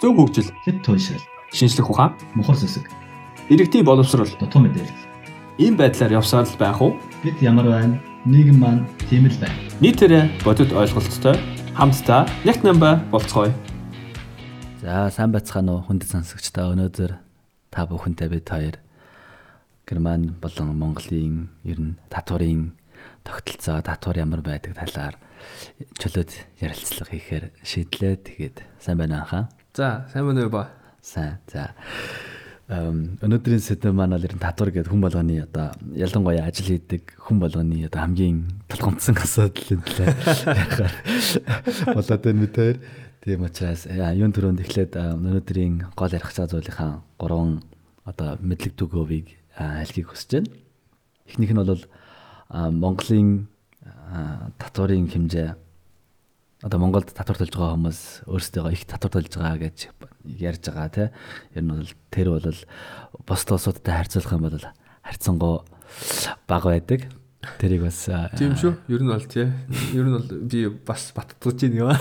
зөв хөгжил, хэд туйлшрал, шинжлэх ухаан, мухар зүсэг, иргэдийн боловсрол дутуу мэдээлэл. ийм байдлаар явсаар л байх уу? Бид ямар байна? Нийгэм маань тийм л байна. Нийтээрээ бодит ойлголттой хамтдаа нэг намба болцгоё. За сайн байцгаана уу хүндэт сонсогчдоо өнөөдөр та бүхэнтэй бид хоёр Герман болон Монголын ер нь татварын тогтолцоо татвар ямар байдаг талаар чөлөөт ярилцлага хийхээр шийдлээ. Тэгээд сайн байна хаа. За, сайн байна уу ба? Сайн. За. Эм өнөөдрийн сэдв маань бол ер нь татвар гэдэг хүн болгоны одоо ялангуяа ажил хийдэг хүн болгоны одоо хамгийн толгомцсон асуудал юм лээ. Болоод байна мэт хоёр. Тийм учраас юун төрөнд эхлээд өнөөдрийн гол ярих цаа зүйлийнхаа гурван одоо мэдлэг төгөөгийг хэлхийг хүсэж байна. Эхнийх нь бол Монголын татварын хэмжээ одоо Монголд татвар төлж байгаа хүмүүс өөрсдөө их татвар төлж байгаа гэж ярьж байгаа тий. Ер нь бол тэр бол бос улсуудтай харьцуулах юм бол харьцангуй бага байдаг. Тэрийг бас тийм шүү. Ер нь бол тий. Ер нь бол би бас баттгаж байна юм.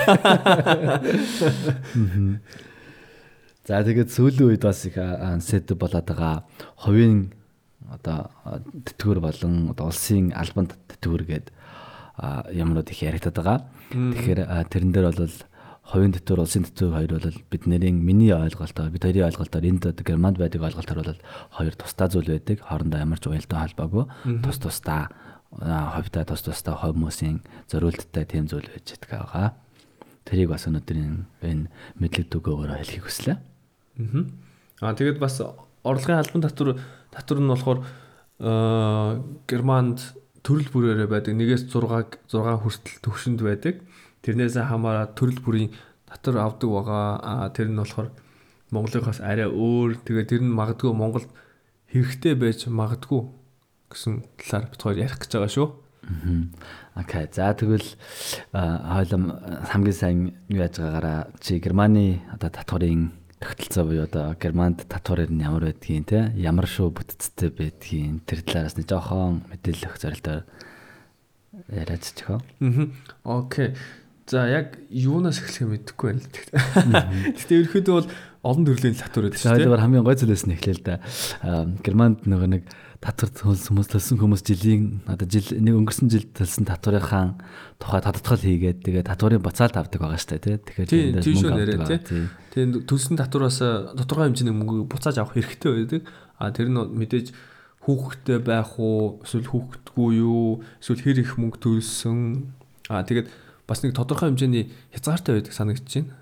За тэгээд сүүлийн үед бас их сэд болоод байгаа хувийн одоо тэтгэвэр болон одоо улсын албанд тэтгэвэр гээд юмнууд их яригдаад байгаа. Тэгэхээр тэрэн дээр бол хувийн тэтгэвэр улсын тэтгэвэр хоёр бол бидний миний ойлголтоор бид хоёрын ойлголтоор энд германд байдаг ойлголтоор бол хоёр тусдаа зүйл байдаг. Хоорондоо ямар ч уялдаа холбоогүй. Тус тусдаа ховтой тус тусдаа хүмүүсийн зориулттай тийм зүйл байж байгаа. Тэрийг бас өнөөдрийн энэ мэдлэг дүгөөр хэлхийг хүслээ. Аа тэгээд бас орлогын албан татвар татвар нь болохоор германд төрөл бүрээрээ байдаг. Нэгээс 6 6 хүртэл төвшөнд байдаг. Тэрнээс хамаараа төрөл бүрийн татвар авдаг байгаа. Аа тэр нь болохоор Монголынхоос арай өөр. Тэгээд тэр нь магадгүй Монголд хэрэгтэй байж магадгүй гэсэн талаар бид хоёр ярих гэж байгаа шүү. Окей. За тэгвэл хойлом хамгийн сайн юу яаж байгаагаараа чи Германы одоо татварын тогтолцоо буюу одоо Германд татвар нь ямар байдгийг те ямар шүү бүтцтэй байдгийг тэр талаараас нэг жоохон мэдээлэл өгөх зорилтоор яриад чихөө. Аа. Окей. За яг юунаас эхлэхээ мэдэхгүй байна л. Гэхдээ ерөөхдөө бол олон төрлийн татвар байдаг шүү дээ. Тэгэхээр хамгийн гой зүйлээс нь эхлэв л да. Германд нөгөө нэг татвар хүмүүс төлсөн хүмүүс жилийн одоо жил нэг өнгөрсөн жилд төлсөн татварынхаа тухай татдгал хийгээд тэгээ татварын буцаалт авдаг байгаа дээ тий. Тэгэхээр шүү нэрээ тий. Тэгээ төлсөн татвараас тодорхой хэмжээний мөнгө буцааж авах хэрэгтэй байдаг. А тэр нь мэдээж хүүхэдтэй байх уу эсвэл хүүхэдгүй юу эсвэл хэр их мөнгө төлсөн. А тэгээд бас нэг тодорхой хэмжээний хязгаартай байдаг санагдаж байна.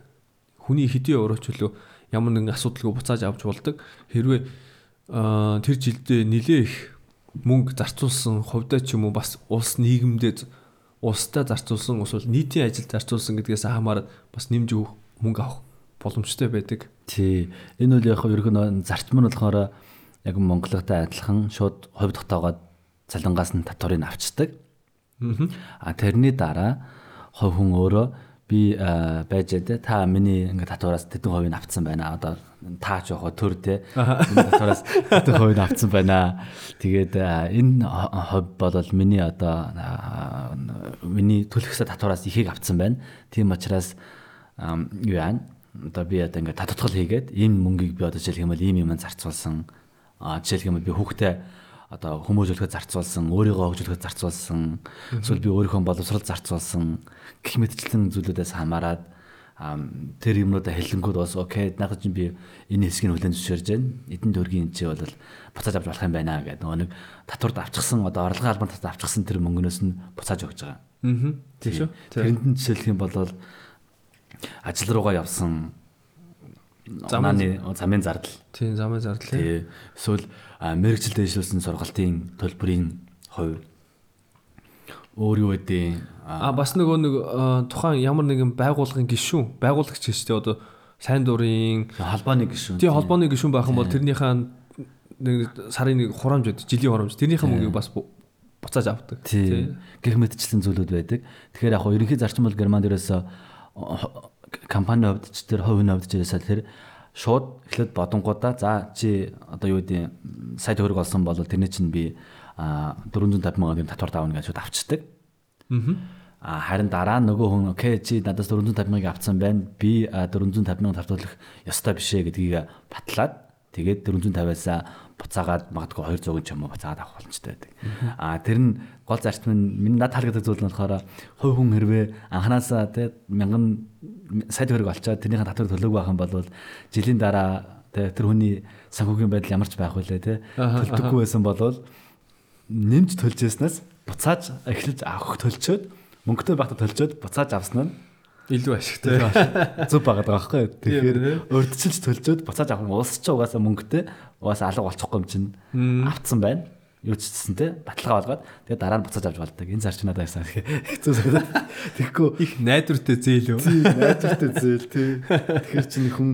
Хүний хэдийн өрөөч хөлөө ямар нэгэн асуудалгүй буцааж авч болдог. Хэрвээ тэр жилдээ нилээ их мөнгө зарцуулсан хувьдаа ч юм уу бас улс нийгэмдээ улстай зарцуулсан эсвэл нийтийн ажилд зарцуулсан гэдгээс хамаарат бас нэмж өгөх мөнгө авах боломжтой байдаг. Тий. Энэ үл яг ерөнхий нь зарчим нь болохоор яг Монголтой адилхан шууд хувь тогтоогоод цалингаас нь татварыг авчдаг. Аа тэрний дараа хувь хүн өөрөө би байж дээ та миний ингээ татвараас тэдэн хувийг авцсан байна. Одоо таач явах төр те татвараас тэдэн хувийг авцсан байна. Тэгээд энэ хувь бол миний одоо миний төлөхсө татвараас ихийг авцсан байна. Тийм учраас юу яа одоо би одоо ингээ татвархал хийгээд ийм мөнгийг би одоо жишээлх юм бол ийм юм зарцуулсан. Жишээлх юм бол би хүүхдээ одоо хүмүүжүүлэхэд зарцуулсан, өөрийгөө хөгжүүлэхэд зарцуулсан, эсвэл би өөрийнхөө боловсрол зарцуулсан гэх мэтчлэн зүйлүүдээс хамаарат тэр юмнуудаа хэлэнгүүд бас окей наад чинь би энэ хэсгийг хүлэн зөвшөөрж байна. Эдэн дөргийн чи бол буцааж авч болох юм байна гэдэг нөгөө нэг татварт авчихсан одоо орлогын албан татвар авчихсан тэр мөнгнөөс нь буцааж өгч байгаа. Аа. Тийм шүү. Тэрэнд нь жишээлх юм бол ажил руугаа явсан замын замын зардал. Тийм замын зардал. Тий. Эсвэл мэрэгчлэл дэвшлүүлсэн сургалтын төлбөрийн хувь. Өөр юу гэдэг а бас нөгөө нэг тухайн ямар нэгэн байгууллагын гишүүн байгуулагч гэжтэй одоо сайн дурын холбооны гишүүн тий холбооны гишүүн байх юм бол тэрнийхээ нэг сарын нэг хурамж байдаг жилийн хурамж тэрнийхээ мөнгийг бас буцааж авдаг тий. гэх мэтчлэн зүйлүүд байдаг. Тэгэхээр яг ерөнхий зарчим бол герман дээрээс компани ч тэр хувийн хувьд ч ерөөсөө тэр шууд эхлээд бодонгуудаа за чи одоо юу гэдэг сая төгрөг олсон бол тэрний чинь би 450 мянган татвар тавна гэж шууд авчдаг. А харин дараа нөгөө хүн окей чи надаас 450 мянга авцсан байна. Би 450 мянга татуулах ёстой биш ээ гэдгийг батлаад тэгээд 450-аас буцаагаад магадгүй 200 ч юм уу буцаагаад авах боломжтой байдаг. А тэр нь гол зарчим нь миний над таалагддаг зүйл нь болохоор хувь хүн хэрвээ анханасаа тий мянган сая төгрөг олчоод тэрнийхэн татвар төлөөгүй байх юм бол жилийн дараа тий тэр хүний санхүүгийн байдал ямар ч байх вүлээ тий төлдөггүй байсан бол нэмж төлж яснаас буцааж эхлэж авах төлчөөд мөнгөтэй байхдаа төлчөөд буцааж авсан нь илүү ашигтай зүг байгаад байгаа байхгүй. Тэгэхээр урдчилж төлчөөд буцааж авах нь улс ч угаасаа мөнгөтэй угаасаа алга болчихгүй юм чинь автсан байна. Юу ч гэсэн те баталгаа болгоод тэгээ дараа нь буцааж авч болдог. Энэ зарч надад ясаа хэцүү санагдаад. Тэгэхгүй их найдвартай зээл үү? Тийм найдвартай зээл тий. Тэгэхээр чинь хүн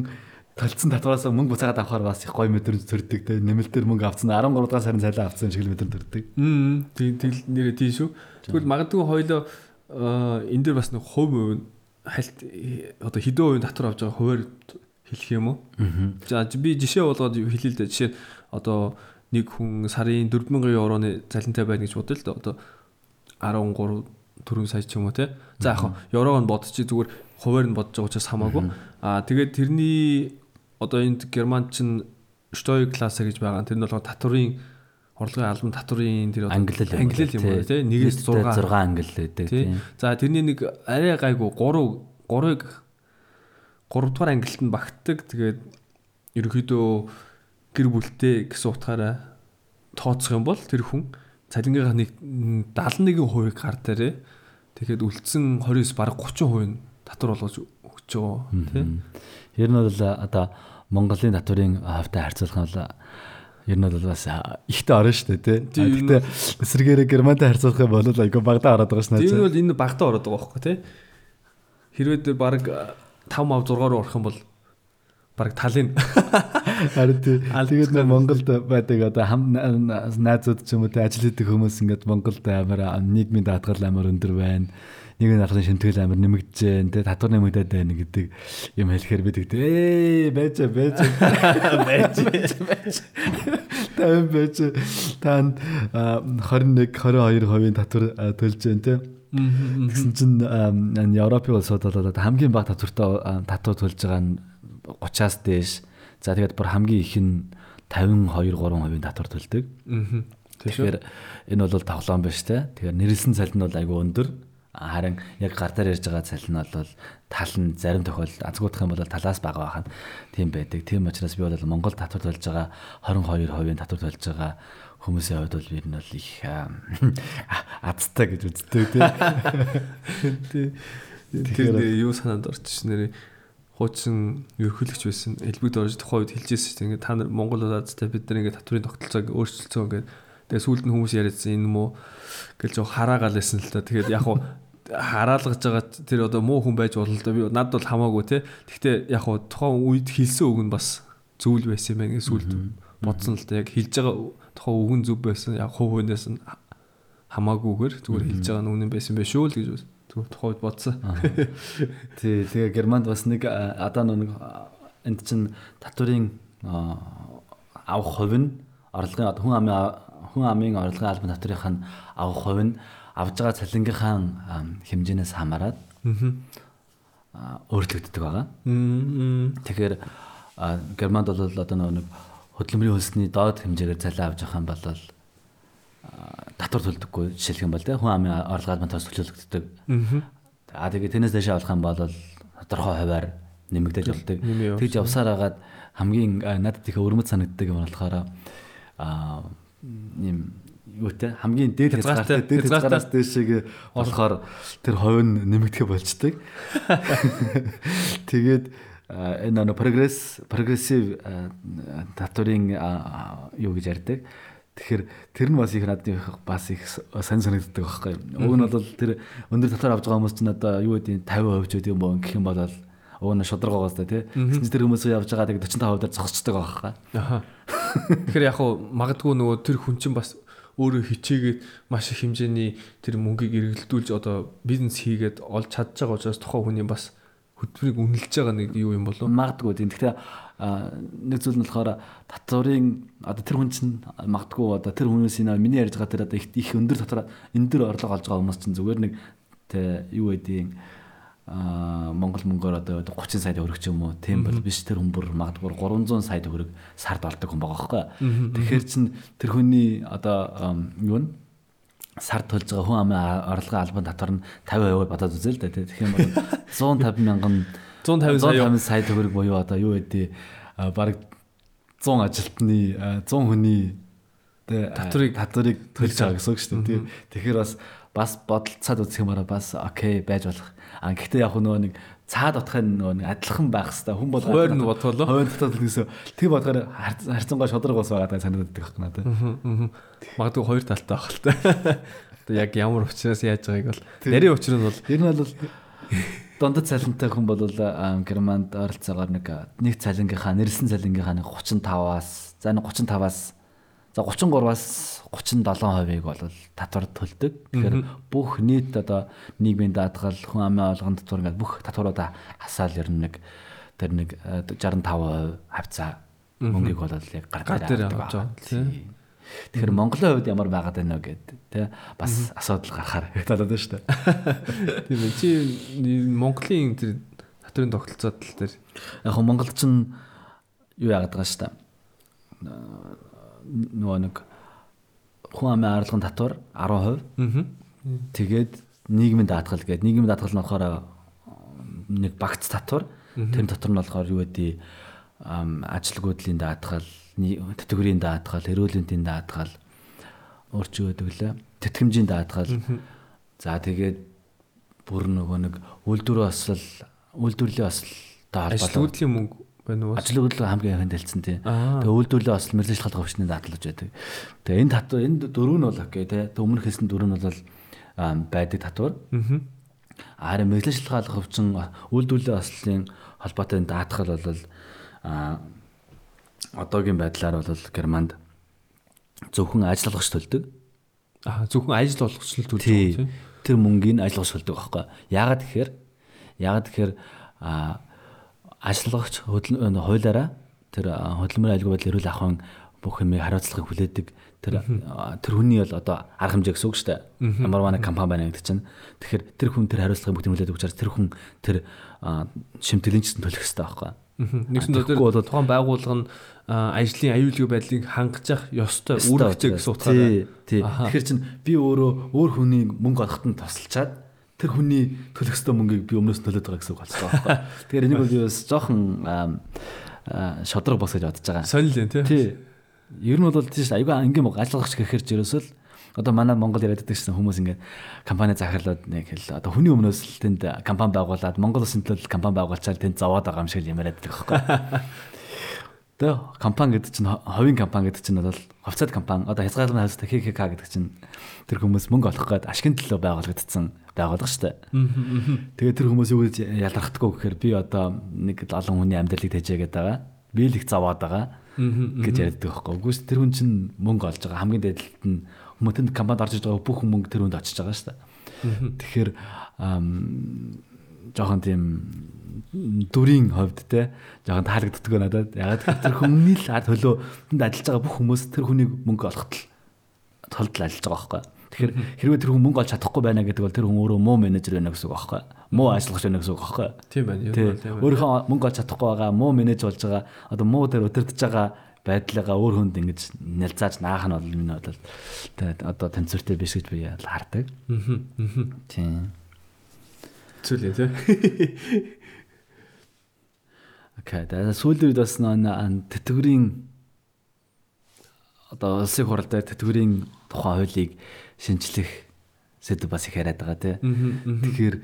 талцсан татвараас мөнгө буцаагаад авахаар бас их гоё мэдрэмж төрдөг те. Нэмэлтээр мөнгө авсан 13 дугаар сарын цалин авсан шиг л мэдрэмж төрдөг. Аа тийм нэрээ тийм шүү. Тэгвэл магадгүй хоёлоо энэ дэр бас нэг хувь хувь хальт одоо хэдэн хувийн татвар авч байгаа хуваар хэлэх юм уу? За би жишээ болгоод хэлээ л дээ. Жишээ одоо нэг хүн сарын 4000 евроны цалинтай байна гэж бодъё л дээ. Одоо 13 4 сая ч юм уу те. За яг еврог нь бодчих зүгээр хуваар нь бодож байгаа учраас хамаагүй. Аа тэгээд тэрний одоо энд герман чинь Steuer Klasse гэж байгаа. Тэр нь болохоор татварын орлогын албан татварын тэр англи л англи юм байна тий. Нэгээс 6 6 англи байдаг тий. За тэрний нэг арай гайгүй 3 3-ыг 3 дугаар англилд нь багтдаг. Тэгээд ерөөхдөө гэр бүлтэй гэсэн утгаараа тооцох юм бол тэр хүн цалингийнхаа нэг 71% гардаарэ. Тэгэхээр үлдсэн 29 бараг 30% нь татвар болгож өгч байгаа тий. Ер нь бол одоо Монголын татварын хавтай харьцуулах нь ер нь бол бас ихтэй орно шүү дээ тий. Гэтэ эсрэгээрээ германтай харьцуулах юм бол айгүй багтаа ороод байгаа шнаа. Тийм бол энэ багтаа ороод байгаа байхгүй тий. Хэрвээ тэр баг 5 мав 6 руу орох юм бол баг талын харин тий. Тэгээд нөө Монголд байдаг одоо хам найзууд ч юм уу тий ажил хийдэг хүмүүс ингээд Монголд амар нийгмийн даатгал амар өндөр байна нэг нь ахлын шимтгэл амар нэмэгдэж дээ татвар нэмэгдээд байна гэдэг юм хэлэхээр бид гэдэг ээ байж байж байж байж тань байж танд 21 22% татвар төлж जैन те Тэгсэн чинь Европын улсууд бол хамгийн бага татвартай татвар төлж байгаа нь 30-аас дээш. За тэгээд бүр хамгийн их нь 52 3% татвар төлдөг. Тэгэхээр энэ бол тоглоом биш те. Тэгэхээр нэрлсэн цалин бол айгүй өндөр харин яг гар дээр ярьж байгаа цалин нь бол тал нь зарим тохиолдолд азгуудах юм бол талаас бага байх нь тийм байдаг. Тийм учраас би бол Монгол татвар төлж байгаа 22% татвар төлж байгаа хүмүүсийн хувьд бол ер нь бол их азтай гэж үздэг тийм. Тэгэхээр юу санаанд орчих нэрээ хуучин ерхийлэгч байсан элбэгд орж тухайн үед хэлжсэн шүү дээ. Ингээд та нар Монгол улс азтай бид нар ингээд татврын тогтолцоог өөрчилсөн ингээд Тэгээ сүүлд нь хүмүүс яриадсан энэ мó гэж жоо хараагаал байсан л та. Тэгээд яг хуу хараалгаж байгаа тэр одоо муу хүн байж болно л да. Би над бол хамаагүй те. Гэхдээ яг хуу тухайн үед хэлсэн үг нь бас зүйл байсан юм байна сүүлд бодсон л да. Яг хэлж байгаа тухайн үг нь зөв байсан. Яг хуу хүнээс нь хамаагүйгээр зүгээр хэлж байгаа нь үнэн байсан байх шүү л гэж зүгээр тухайд бодсон. Тий, тэгээ Германд бас нэг одоо нэг энд чинь татврын авах хувь нь орлогын хүн амын хүн амын орлогын албан татврынх нь авах хувь нь авж байгаа цалингийнхаа хэмжээнээс хамаарат өөрчлөгддөг байгаа. Тэгэхээр Германд бол одоо нэг хөдөлмөрийн хөлсний доод хэмжээгээр цалин авч байгаа юм бол татвар төлдөггүй жишээлх юм бол тий хүн амын орлогын албан татвар төлөвлөгддөг. Аа тэгээ тэрнээс дэше авах юм бол тодорхой хуваар нэмэгдэж болдог. Тэгж явсаар хагаад хамгийн надад их өрмөц санагддаг юм болохоор аа ийм юутэй хамгийн дээд хязгаартай дээд хязгаараас дээшээ болохоор тэр хувь нь нэмэгдэх болчдөг. Тэгээд энэ нөө прогресс прогрессив татврын юу гэж ярьдаг. Тэгэхээр тэр нь бас их надад бас их сайн санагддаг байхгүй. Уг нь бол тэр өндөр татвар авч байгаа хүмүүс чинь одоо юу гэдэг 50% ч гэдэг юм боо гэх юм бол уг нь шударгаагаас та тий. Тэр хүмүүс явж байгаа тэгээд 45% дээр зогсчихдаг байхгүй. Аха. Тэгэхээр яг хуу магадгүй нөгөө тэр хүн чинь бас өөрөө хичээгээд маш их хэмжээний тэр мөнгийг эргэлдүүлж одоо бизнес хийгээд олж чадж байгаа учраас тухайн хүний бас хөдөлмөрийг үнэлж байгаа нэг юу юм болов магадгүй тийм. Тэгэхээр нэг зүйл нь болохоор татварын одоо тэр хүн чинь магадгүй одоо тэр хүмүүс энэ миний ярьж байгаа тэр одоо их өндөр татвар энэ дөр орлого олж байгаа хүмүүс чинь зүгээр нэг Тэ юу гэдэг аа Монгол мөнгөөр одоо 30 сая төгрөг ч юм уу? Тийм бол биш тэр хүн бүр магадгүй 300 сая төгрөг сард олдог хүн байгаа байхгүй. Тэгэхээр чин тэр хүний одоо юу нь сард төлж байгаа хүн амын орлогын албан татвар нь 50% бодоод үзээ л да тийм. Тэгэхээр бол 150 мянган 150 сая 150 сая төгрөг буюу одоо юу гэдэг баг 100 ажилтны 100 хүний татварыг татварыг төлж байгаа гэсэн үг шүү дээ. Тийм. Тэгэхээр бас бас бодолцоод үзэх юмараа бас окей байж болох. А гэхдээ яг нөгөө нэг цаад утгын нөгөө нэг адилхан байх хэвээр хүн бол хойр нь бодвол хойр дотоод гэсэн тэг бодохоор харьцангуй шодрог бас байгаа даа санагдаад байх надад. Магадгүй хоёр талтай байх л та. Яг ямар учраас яаж байгааг бол нарийн нь бол ер нь бол дундад цалинтай хүн бол германд ойролцоогоор нэг нэг цалингийнхаа нэрлсэн цалингийнхаа нэг 35-аас за нэг 35-аас за 33-аас 37%-ыг бол татвар төлдөг. Тэгэхээр бүх нийт одоо нийгмийн даатгал, хүн амын олгон татвар ингээд бүх татваруудаа хасаал ер нь нэг тэр нэг 65% хавцаа мөнгийг бол яг гар дээр авч байгаа тийм. Тэгэхээр Монголын хувьд ямар байгаад байна вэ гэдэг тий бас асуудал гарахаар талаад байна шүү дээ. Тийм ээ чи Монголын тэр татварын тогтолцоо тал дээр яг хөө Монголд ч юу яагаад байгаа шүү дээ. Нөгөө нэг хүн амын арилгын татвар 10%. Тэгээд нийгмийн даатгал гэдэг. Нийгмийн даатгал нь болохоор нэг багц татвар. Тэр дотор нь болохоор юу гэдэг ажилгүйдлийн даатгал, тэтгэврийн даатгал, эрүүл мэндийн даатгал өөрчөө гэдэг лээ. Тэтгэмжийн даатгал. За тэгээд бүр нөгөө нэг үйлдвэрийн осол, үйлдвэрлэлийн осолтой холбоотой. Ажилгүйдлийн мөнгө байна уу? Ажил хөдөлгөөн хамгийн дэлцэн тий. Тэгээ үйлдвэрлэлээ бас мэрэгжил шалгалт хөвчний даатгалж байдаг. Тэгээ энэ татвар энэ дөрөв нь бол окей тий. Тэг өмнөх хэлсэн дөрөв нь бол байдаг татвар. Аа. Харин мэрэгжил шалгалт хөвчин үйлдвэрлэлийн ослын холбоотой даатгал бол аа одоогийн байдлаар бол Германд зөвхөн ажил олгогч төлдөг. Аа зөвхөн ажил олгогч төлдөг тий. Тэр мөнгийг ажил олгогч төлдөг байхгүй. Яагаад тэгэхээр яагаад тэгэхээр аа ажиллагч хуулиараа тэр хөдөлмөрийн аюулгүй байдлын эрүүл ахуйн бүх юмыг хариуцлагыг хүлээдэг тэр тэр хүний бол одоо арга хэмжээ гэсэн үг шүү дээ. Ямар манай компани байна гэдэг чинь. Тэгэхээр тэр хүн тэр хариуцлагыг бүгд хүлээдэг учраас тэр хүн тэр шимтгэлийн чинь төлөх хэрэгтэй байхгүй. Нэгсэн дээр тухайн байгууллага нь ажлын аюулгүй байдлыг хангах ёстой үүрэгтэй гэсэн утгаараа. Тэгэхээр чинь би өөрөө өөр хүний мөнгө олоход нь тусалчаад тэр хүний төлөх ёстой мөнгийг би өмнөөс төлөөд байгаа гэсэн үг болчихсон байхгүй. Тэгэхээр энийг бол бас жоохон шодрог бос гэж бодож байгаа. Сонил тий. Тий. Ер нь бол тийш айгүй ангийн ажиллагч гэхээр ч ерөөсөл одоо манай Монгол яриад байсан хүмүүс ингээд компани захирлууд нэг хэл одоо хүний өмнөөс л тэнд компани байгуулад Монгол улсын төлөө компани байгуулчаар тэнд зовоод байгаа юм шиг ямарад байдаг байхгүй. Тэгээ компани гэдэг чинь ховын компани гэдэг чинь бол хувьцаат компани одоо хязгаарлалын хавцтай ХХК гэдэг чинь тэр хүмүүс мөнгө олох гээд ашигын төлөө байгуулагдсан байгуулга шүү дээ. Тэгээ тэр хүмүүс юу гэж ялрахдаггүй гэхээр би одоо нэг олон хүний амьдралыг тэжээгээд байгаа. Би л их заваад байгаа гэж ярьдаг байхгүй. Үгүйс тэр хүн чинь мөнгө олж байгаа. Хамгийн дээдлэлт нь хүмүүст компанид орж иж байгаа бүх мөнгө тэр хүнд очиж байгаа шүү дээ. Тэгэхээр жоохон тийм дүрийн хувьд те жоохон таалагддаг надад. Ягаад тэр хүмүүний л төлөө тэнд ажиллаж байгаа бүх хүмүүс тэр хүнийг мөнгө олоход л толдол ажиллаж байгаа байхгүй. Тэгэхээр хэрвээ тэр хүн мөнгө олж чадахгүй байна гэдэг бол тэр хүн өөрөө муу менежер байна гэсэн үг байхгүй. Муу ажиллагч байна гэсэн үг байхгүй. Тийм байна. Өөрийнхөө мөнгө олж чадахгүй байгаа, муу менеж болж байгаа, одоо муу дээр өдөрдөж байгаа байдлаагаа өөр хүнд ингэж нялзааж наах нь бол миний бодлол одоо тэнцвэртэй биш гэж би хардаг. Аа. Тийм. Зүлээ тий. Окей. Тэгээд сүүлийн үед бас нөө тэтгэврийн одоо улсын хурал дээр тэтгэврийн тухайн хуулийг шинжлэх сэдв бас их яриад байгаа тий. Тэгэхээр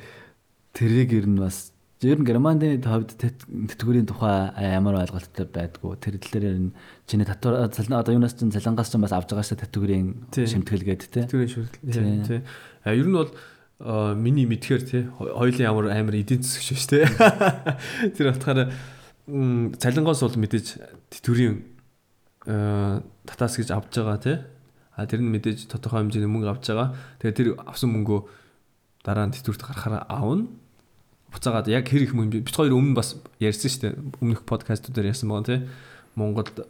тэрийг ер нь бас ер нь Германы хувьд тэтгэврийн тухай ямар ойлголттой байдгүй. Тэр дэлээр ер нь чиний татвар одоо юунаас чинь цалингаас чинь бас авж байгаа шүү тэтгэврийн шимтгэлгээд тий. Тэтгэврийн шимтгэл тий. Ер нь бол миний мэдхээр тий хоёулын ямар амар эдийн засаг шүү дээ. Тэр утгаараа цалингоос бол мэдээж тэтгэврийн татаас гэж авч байгаа тий. А тэр нь мэдээж тодорхой хэмжээний мөнгө авч байгаа. Тэгээ тэр авсан мөнгөө дараа нь тэтгэврт гарахаараа аавна. Буцаагаад яг хэр их мөнгө бид хоёр өмнө бас ярьсан шүү дээ. Өмнөх подкастуудаар ярьсан байгаа тий. Монголд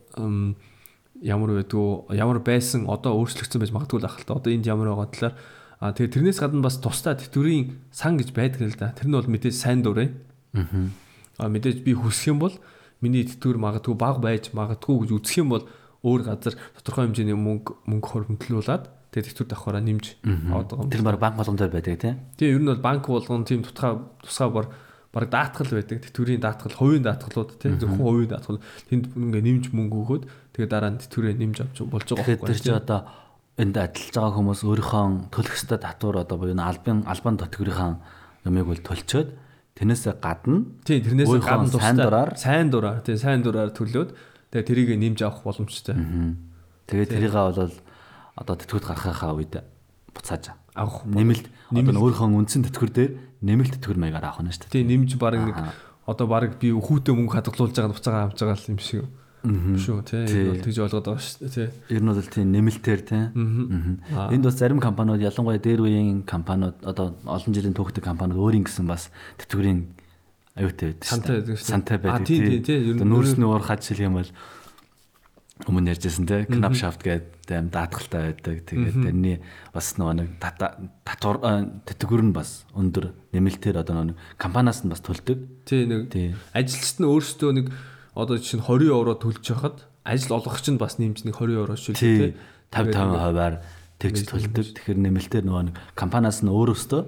ямар байдгүй ямар байсан одоо өөрчлөгдсөн байж магадгүй л ахalta. Одоо энд ямар байгаа талаар А тэгээ тэрнээс гадна бас тусдаа тэтгэврийн сан гэж байдаг л да. Тэр нь бол мэдээж сайн дурын. Аа. А мэдээж би хүсэх юм бол миний тэтгэвэр магадгүй баг байж магадгүй гэж үзэх юм бол өөр газар тодорхой хэмжээний мөнгө мөнгө хөргөмтлүүлээд тэгээ тэтгэвэр давхараа нэмж байгаа юм. Тэр баг банк болгон дээр байдаг тийм. Тэгээ ер нь бол банк болгон тийм тутгаа тусгай бар баг даатгал байдаг. Тэтгэврийн даатгал, хувийн даатгалууд тийм зөвхөн хувийн даатгал тэнд ингээ нэмж мөнгө өгөөд тэгээ дараа нь тэтгэврээ нэмж авч болж байгаа байхгүй. Тэр чинь одоо энд ажиллаж байгаа хүмүүс өөрийнхөө төлөх ёстой татвар одоо буюу албан албан тэтгэврийн юмыг бол төлчөөд тэрнээсээ гадна тийм тэрнээсээ гадна сайн дураар сайн дураар тийм сайн дураар төлөөд тэгээ тэрийг нэмж авах боломжтой. Тэгээ тэрийг бол одоо тэтгэврт гаргахаа үед буцааж авах нэмэлт одоо өөрийнхөө үндсэн тэтгэвэр дээр нэмэлт тэтгэвэр маягаар авах нь шүү дээ. Тийм нэмж баг нэг одоо баг би хүүхдээ мөнгө хадгалуулж байгаа буцаага авч байгаа юм шиг шүү тий. Энэ бол тэгж ойлгоод байгаа шүү тий. Ер нь бол тийм нэмэлтээр тий. Энд бас зарим компаниуд ялангуяа дээр үеийн компаниуд одоо олон жилийн түүхтэй компаниуд өөрийн гэсэн бас тэтгэврийн аюутай байдаг шүү дээ. сантай байдаг тий нүүрс нүүр хад шил юм бол өмнө ярьжсэн те Knapshaft гэдэг аим даатгалтай байдаг. Тэгээд тэрний бас нэг татвар тэтгэвэр нь бас өндөр нэмэлтээр одоо нэг компаниас нь бас төлдөг. Тий нэг ажилчид нь өөрсдөө нэг одоо жишээ нь 20 евро төлж хахад ажил олгогч нь бас нэмж нэг 20 евро шүү дээ. 50 50 хувиар тэгж төлдөг. Тэгэхээр нэмэлтээр нөгөө нэг компаниас нь өөрөөсөө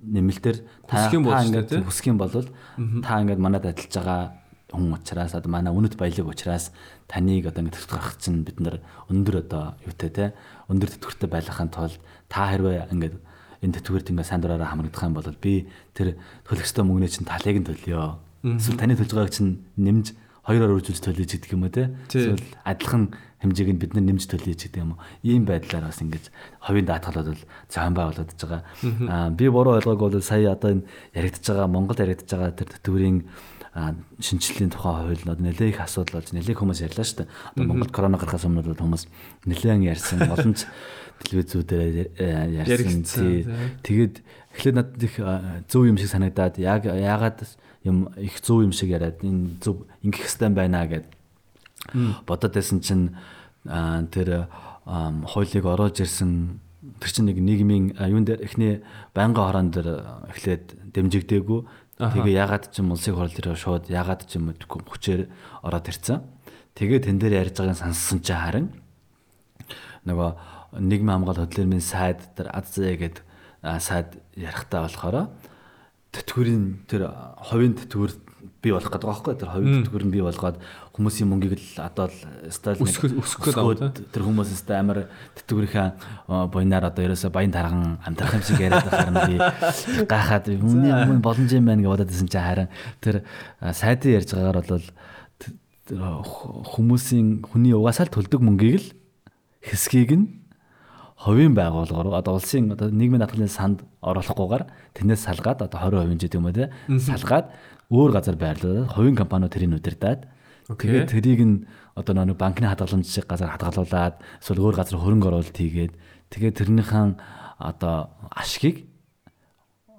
нэмэлтээр та ингээд хүсэх юм бол та ингээд манад ажиллаж байгаа хүн учраас одоо манай үнэт баялаг учраас таныг одоо ингэ тэтгэх гарах чинь бид нар өндөр одоо юутай те өндөр тэтгэвртэй байлгахын тулд та хэрвээ ингээд энэ тэтгэврт ингээ сайн дураараа хамрагдах юм бол би тэр төлөх ёстой мөнгөний чинь талыг нь төлөё. Эсвэл таны төлж байгааг чинь нэмж хоёроор үржүүлж төлөж гэдэг юм уу те. Эсвэл адилхан хэмжээг нь бид нар нэмж төлөж гэдэг юм уу. Ийм байдлаар бас ингэж ховийн даатгалууд бол зохион байгуулагдаж байгаа. Аа би буруу ойлгоогүй бол сая одоо энэ яригдж байгаа Монгол яригдж байгаа тэр тэтгэврийн шинжилгээний тухай хууль нь нэлээд их асуудал болж нэлээд хүмүүс ярьлаа шүү дээ. Одоо Монгол корона гарахаас өмнө бол хүмүүс нэлээд ярьсан олон телевизүүдээр э, ярьсан. Тэгээд эхлээд надад их зөв юм шиг санагдаад яг яагаад юм их зөв юм шиг яриад энэ зөв ингэх хэвээр байна гэд бодоод байсан чинь тэр хуулийг оруулж ирсэн тэр чинь нэг нийгмийн юун дээр эхний байнгын хороон дээр эхлээд дэмжигдээгүй Тэгээ ягаад ч юм улсын хурал дээр шууд ягаад ч юм хүчээр ороод ирцэн. Тэгээ тэн дээр ярьж байгааг сонссон чи харин нөгөө нийгмийн хамгаалалт хөтөлбөрийн сайд дээр АЗ гэдэг сайд ярихтаа болохоор тэтгэврийн тэр ховийн тэтгэвэр бий болох гэдэг байгаа байхгүй тэр ховийн тэтгэвэр нь бий болгоод хүмүүсийн мөнгийг л одоо л стайл өсгөх гээд тэр хүмүүс өстэй амар тэтгэврийнхаа буйнаар одоо ерөөсө баян тарган амтрах юм шиг яриад байхаар нь би. Гайхаад хүний өмнө боломж юм байна гэж бодоод байсан чинь харин тэр сайдын ярьж байгаагаар бол хүмүүсийн хүний угаасаа л төлдөг мөнгийг л хэсгийг нь ховийн байгууллагаар одоо улсын одоо нийгмийн даатгалын санд оруулахгүйгээр тэрнээс салгаад одоо 20% ч гэдэг юм уу те салгаад өөр газар байрлуулад ховийн компаниуд тэрийг удирдаад тэгээд тэрийг нь одоо нэг банкны хадгаламж шиг газар хадгалуулад эсвэл өөр газар хөрөнгө оруулалт хийгээд тэгээд тэрнийхэн одоо ашгийг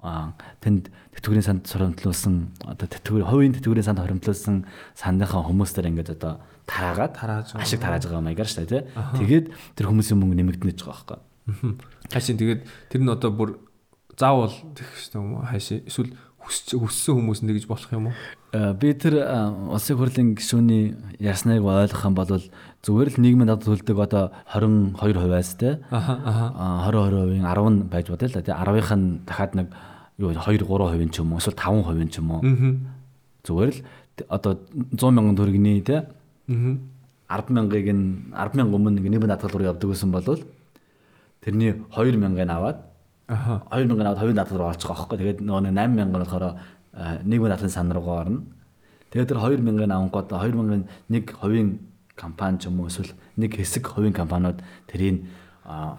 тэнд тэтгэврийн санд хоримтлуулсан одоо тэтгэвэр хувийн тэтгэврийн санд хоримтлуулсан сандынхаа хүмүүстээр ингээд одоо тараагаад ашиг тарааж байгаа маягаар шүү дээ тий. Тэгээд тэр хүмүүсийн мөнгө нэмэгдэнэж байгаа байхгүй. Хашийн тэгээд тэр нь одоо бүр заавал тэгэх шүү дээ хаашаа эсвэл хүссэн хүмүүс нь тэгж болох юм уу? Э, би тэр э, улсын хурлын гишүүний ярьсныг ойлгох юм бол зүгээр л нийгмийн дад төлдөг одоо 22%-аас те. Аха. 20 20%-ын 10 байж бодъё л да. Тэ 10-ынх нь дахиад нэг юу 2 3% ч юм уу эсвэл 5% ч юм уу. Зүгээр л одоо 100 мянган төгрөгийн те 10 мянгаыг нь 10 мянган өмнө нэг нэг даатгал руу явдаг гэсэн бол тэрний 2 мянгаыг аваад аха 2 мянгаыг аваад хувийн даатгал руу байгаа байхгүй. Тэгээд нөгөө 8 мянга нь болохоор нэг даатгалын сан руу орно. Тэгээд тэр 2 мянгаыг авангууд 2 мянгаыг нэг хувийн компани ч юм уу эсвэл нэг хэсэг хувийн компаниуд тэрийг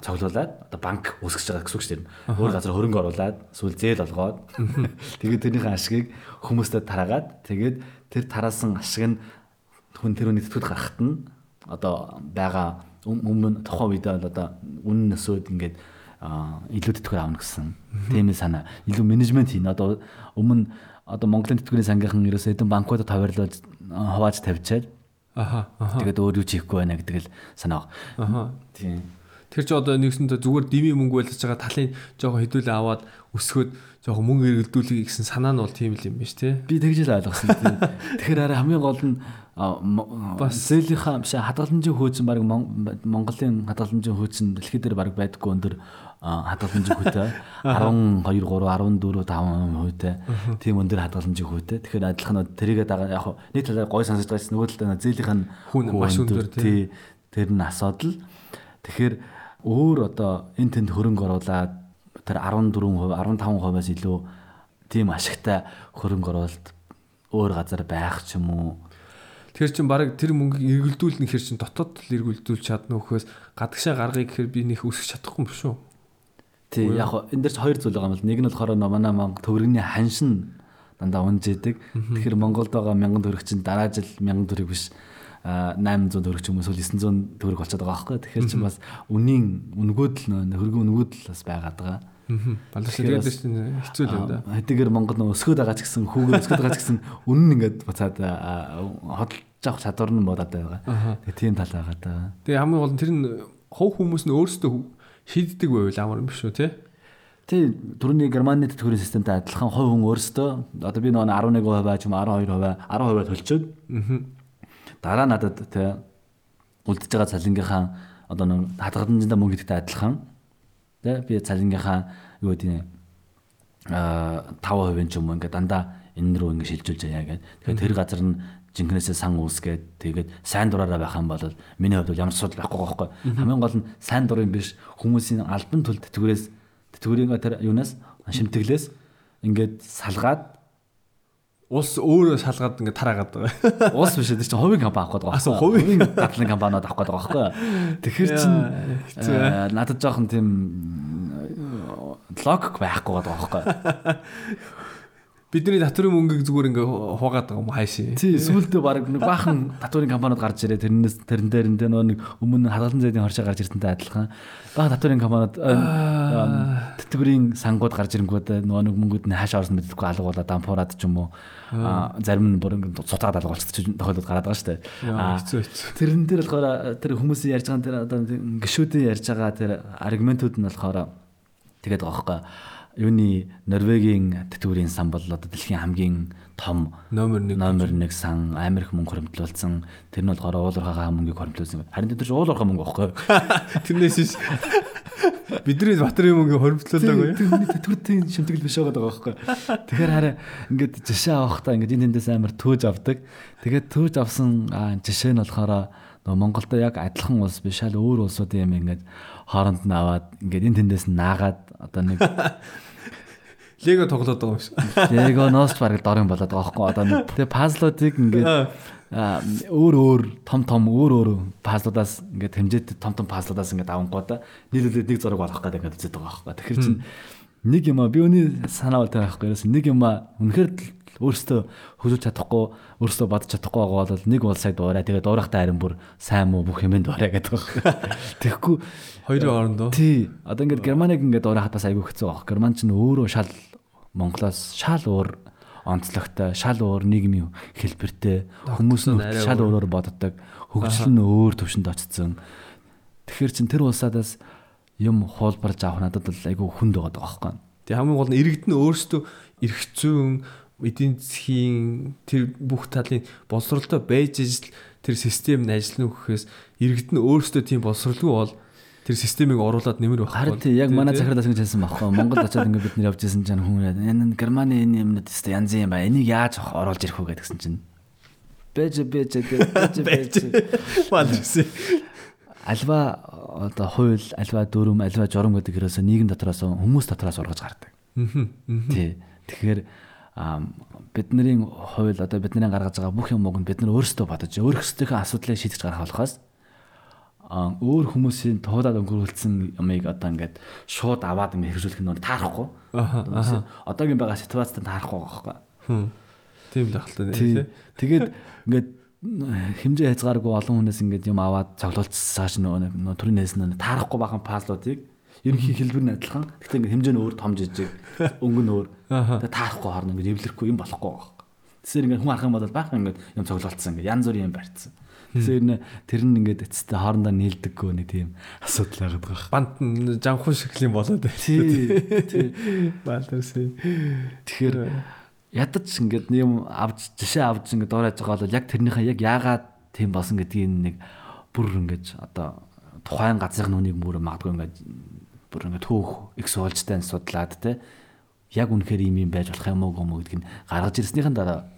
цоглуулад одоо банк үүсгэж байгаа гэсэн үг шүү дээ. Өөр газар хөрөнгө оруулад эсвэл зээл олгоод тэгээд тэрнийхэн ашгийг хүмүүстээ тараагаад тэгээд тэр тараасан ашиг нь хүн тэр үний тэтгэвд гарахт нь одоо байгаа өмнө тухайн үед бол одоо үнэн өсөөд ингээд илүү тэтгэвэр авна гэсэн тийм санаа. Илүү менежмент хийн одоо өмнө одоо Монголын тэтгэврийн сангийнхан ерөөсөө хэдэн банкудад хаварлуулж хавааж тавьчаад аха аха тэгээд өөр юу хийхгүй байна гэдэг л санаа. Аха. Тийм. Тэр чи одоо нэгсэндээ зүгээр дими мөнгө байлж байгаа талын жоохон хэдүүлээ аваад өсгөөд жоохон мөнгө эргэлдүүлэх гэсэн санаа нь бол тийм л юм биш тий. Би тэгж л ойлгосон. Тэгэхээр арай хамгийн гол нь бас. Зээлийнхаа биш хадгаламжийн хөөцөн баг Монголын хадгаламжийн хөөцөн дэлхий дээр баг байдаггүй өндөр хадгаламжийн хөөтэй 12 3 14 5 хөөтэй тийм өндөр хадгаламжийн хөөтэй. Тэгэхээр адилхан тэрийгээ дагаа яг нэг талаар гой сонсож байгаас нөгөө талаа зээлийнх нь хүн маш өндөр. тий. Тэр нь асуудал. Тэгэхээр өөр одоо эн тэнд хөрөнгө оруулаад тэр 14% 15%-аас илүү тийм ашигтай хөрөнгө оруулалт өөр газар байх ч юм уу Тэр чин баг тэр мөнгийг эргэлдүүлнэ хэр чин дотоод л эргэлдүүлж чадна өхөөс гадагшаа гаргая гэхээр би нөх өсөх чадахгүй юм шүү. Тий яг энэ дэр хоёр зүйл байгаа юм л нэг нь болохоор манай Монгол төгрөгийн ханшин дандаа унжээдэг. Тэгэхээр Монголд байгаа 1000 төгрөг чинь дараа жил 1000 төгрөг биш 800 төгрөг ч юм уу эсвэл 900 төгрөг болчиход байгаа байхгүй. Тэгэхээр чи бас үнийн үнгүүд л хөргөн үнгүүд л бас байгаад байгаа. Баларч тэгээд чинь хэцүү л юм да. Хэдийгээр Монгол нөө өсгөөд байгаа ч гэсэн хүүгээ өсгөөд байгаа ч гэсэн үнэн нь ингээд буцаад хөдөлж авах чадвар нь бодоод байгаа. Тэгээд тийм тал байгаа да. Тэгээд хамгийн гол нь тэр нь хов хүмүүс нь өөрсдөө шийддэг байвал амар юм биш үү те? Тий түрүүний Германы тэтгэврийн системтэй адилхан хов хүн өөрсдөө одоо би нөгөө 11% ч юм 12% 10% төлчөөд дараа надад те үлдэж байгаа цалингийнхаа одоо нэг хадгаламжтай мөнгө гэдэгтэй адилхан Тэ би цалингийнхаа юу гэдэг нь а 5% ч юм уу ингээд дандаа энэ рүү ингээд шилжүүлж яа гэдэг. Тэгэхээр тэр газар нь жинкнээсээ сан үүсгээд тэгээд сайн дураараа байх юм бол миний хувьд ямар асуудал байхгүй байхгүй. Хамгийн гол нь сайн дурын биш хүмүүсийн альбан тул тэтгэврээс тэтгэврийн тэр юунаас шимтгэлээс ингээд салгаад Улс өөрөө шалгаад ингээд тараагаад байгаа. Улс биш тэр чинь хувийн компани авах гэдэг байна. Хувийн дадлын компаниуд авах гэдэг байгаа байхгүй. Тэгэхээр чин э, надад жоохон тийм логик байхгүй байгаа байхгүй. Бидний татврын мөнгийг зүгээр ингээ хуугаад байгаа юм хайшээ. Тий, сүүлдээ баг нэг баахан татврын компаниуд гарч ирээ. Тэрнээс тэрэн дээр нэг өмнө халгалан зэдийн хоршоо гарч ирсэнтэй адилхан. Бага татврын компаниуд тэтгэврийн сангууд гарч ирэнгүүт нөгөө нэг мөнгүүд нь хаашаа орсон мэддэггүй алгуулаад дампуураад ч юм уу. Зарим нь бүр ингээ цутгаад алгуулчихсан тохиолдол гараад байгаа шүү дээ. Хэцүү хэцүү. Тэрэн дээр болохоор тэр хүмүүсийн ярьж байгаа тэр одоо гişүүдийн ярьж байгаа тэр аргументууд нь болохоор тэгээд байгаа байхгүй юуны Норвегийн тэтгэврийн сан бол одоо дэлхийн хамгийн том номер 1 номер 1 сан Америк мөнгө хөрөмтлүүлсэн тэр нь болохоор уулуурхаа мөнгийг хөрөмтлүүлсэн. Харин тэр чинь уулуурхаа мөнгө байхгүй. Тэрнээс ш бидний батрын мөнгө хөрөмтлүүлээгүй. Тэтгэврийн шимтгэл биш байгаа байхгүй. Тэгэхээр хараа ингээд жишээ авахдаа ингээд энэ тэндээс амар төөж авдаг. Тэгээд төөж авсан жишээ нь болохоор нөгөө Монголдо яг адилхан улс биш шал өөр улсуудын юм ингээд хооронд нь аваад ингээд энэ тэндээс наагаад одоо нэг Лего тоглоод байгаа юм шиг. Легоноос ч бараг дор юм болоод байгаа байхгүй одоо нэг тэгээ пазлуудыг ингээд өөр өөр том том өөр өөр пазлуудаас ингээд хэмжээтэй том том пазлуудаас ингээд авангуудаа нийлүүлээд нэг зураг болох гэдэг ингээд үзээд байгаа байхгүй. Тэгэхээр чинь нэг юм а би өний санаа бол тэр байхгүй. Нэг юм а үнэхээр өөрөөсөө хөдөлж чадахгүй өөрөөсөө бодож чадахгүй байгаа бол нэг бол сая дуурай тэгээ дуурайхтай харин бүр сайн муу бүх юмд дуурай гэдэг байна. Тэгэхгүй хоёрын хоорондоо. Тий. Одоо ингээд германыг ингээд дуурайхад бас айгүй хэцүү баг. Герман ч өөрөө шал Монголоос шал өөр онцлогтой, шал өөр нийгмийн хэлбэртэй хүмүүс нь шал өөрөөр боддог, хөгжил нь өөр төвшөнд очсон. Тэгэхээр чин тэр улсаадаас юм хуулбарж авах надад бол айгүй хүнд байгаа байхгүй. Тэгээ хамгийн гол нь иргэд нь өөрсдөө эрх зүйн эдийн засгийн тэр бүх талын боловсролтой байж ижил тэр систем нь ажиллана гэхээс иргэд нь өөрсдөө тийм боловсролгүй бол тэр системийг оруулаад нэмэр байх. Харин тийм яг манай захирлаас ингэж хэлсэн байхгүй. Монгол очиод ингэ бид нэр явж исэн чинь хүн энэ Германы энэ юмнууд тест янз юм ба. Энийг яаж оруулж ирэх вэ гэдгсэн чинь. Бэж бэж бэж бэж. Малчсэн. Альва одоо хууль, альва дүрм, альва журам гэдэг хэрэгээс нийгэм дотроос хүмүүс дотроос ургаж гардаг. Тий. Тэгэхээр бидний хууль одоо бидний гаргаж байгаа бүх юмуг нь бид нар өөрсдөө бодож өөрсдийнхөө асуудлыг шийдэж гаргах болохоос өөр хүмүүсийн туудаад өнгөрүүлсэн юмыг одоо ингээд шууд аваад ингээд хэрэгжүүлэх нь таарахгүй. Одоогийн байгаа ситуацид таарахгүй байгаа байхгүй. Тийм л ахaltaа тий. Тэгээд ингээд хэмжээ хязгааргүй олон хүнээс ингээд юм аваад цоглуулцааш нөгөө төрийн нээс нь таарахгүй байгаа пазлуудыг ерөнхий хэлбэр нь адилхан. Гэхдээ ингээд хэмжээ нь өөр том жижиг, өнгө нь өөр. Тэгээ таарахгүй харна ингээд эвлэрэхгүй юм болохгүй байгаа. Тэсэр ингээд хүн арах юм бол баахан ингээд юм цоглуулсан ингээд янз бүрийн юм барьцсан. Тэгэхээр нэ тэр нь ингээд эцэстээ хоорондоо нийлдэггүй нэг тийм асуудал байгаад байгаа. Банд нь жанхуу шиглийн болоод байна. Тий. Бааларсаа. Тэгэхээр ядаж ингээд юм авч жишээ авч ингээд дуурайж байгаа бол яг тэрнийхээ яг яагаад тийм болсон гэдгийг нэг бүр ингээд одоо тухайн газрын нүунийг мөр магадгүй ингээд бүр ингээд төөх их суулжтай судлаад те яг үнэхээр юм юм байж болох юм уу гэмүү гэдгийг гаргаж ирснийхэн дараа